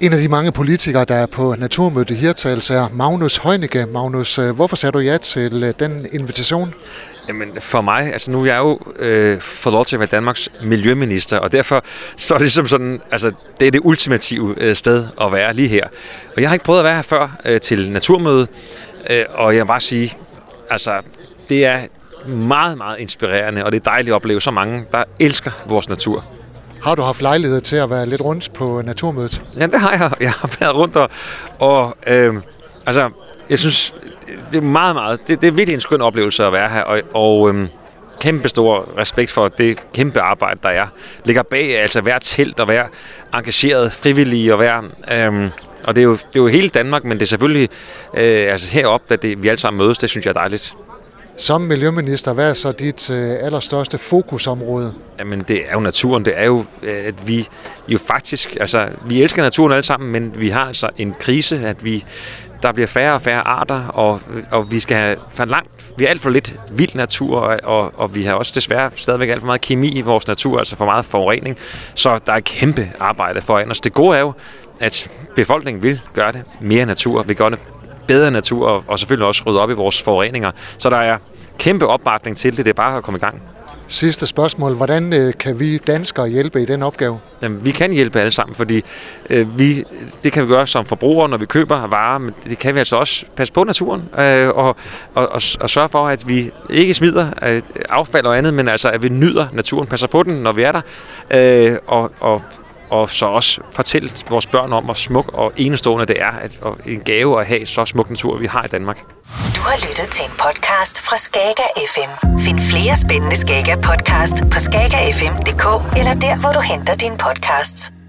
En af de mange politikere, der er på Naturmødet i Hirtals, er Magnus Heunicke. Magnus, øh, hvorfor sagde du ja til øh, den invitation? Jamen for mig, altså nu er jeg jo øh, fået lov til at være Danmarks miljøminister, og derfor så er det ligesom sådan, altså det er det ultimative øh, sted at være lige her. Og jeg har ikke prøvet at være her før øh, til Naturmødet, øh, og jeg vil bare sige, altså det er meget, meget inspirerende, og det er dejligt at opleve så mange, der elsker vores natur. Har du haft lejlighed til at være lidt rundt på Naturmødet? Ja, det har jeg. Jeg har været rundt og, og øh, altså, jeg synes, det er meget, meget, det, det er virkelig en skøn oplevelse at være her, og, og øh, kæmpe stor respekt for det kæmpe arbejde, der er. Ligger bag, altså hver telt og hver engageret frivillige og hver... Øh, og det er, jo, det er jo hele Danmark, men det er selvfølgelig øh, altså heroppe, at det, vi alle sammen mødes. Det synes jeg er dejligt. Som miljøminister, hvad er så dit øh, allerstørste fokusområde? Jamen, det er jo naturen. Det er jo, øh, at vi jo faktisk, altså, vi elsker naturen alle sammen, men vi har altså en krise, at vi, der bliver færre og færre arter, og, og vi skal have for langt, vi har alt for lidt vild natur, og, og, og vi har også desværre stadigvæk alt for meget kemi i vores natur, altså for meget forurening. Så der er kæmpe arbejde foran os. Det gode er jo, at befolkningen vil gøre det mere natur, vi gøre det bedre natur, og, og selvfølgelig også rydde op i vores forureninger. Så der er kæmpe opbakning til det. Det er bare at komme i gang. Sidste spørgsmål. Hvordan øh, kan vi danskere hjælpe i den opgave? Jamen, vi kan hjælpe alle sammen, fordi øh, vi, det kan vi gøre som forbrugere, når vi køber varer, men det kan vi altså også passe på naturen øh, og, og, og, og sørge for, at vi ikke smider øh, affald og andet, men altså at vi nyder naturen, passer på den, når vi er der, øh, og, og og så også fortælle vores børn om, hvor smuk og enestående det er, at, og en gave at have så smuk natur, vi har i Danmark. Du har lyttet til en podcast fra Skager FM. Find flere spændende Skager podcast på skagerfm.dk eller der, hvor du henter dine podcasts.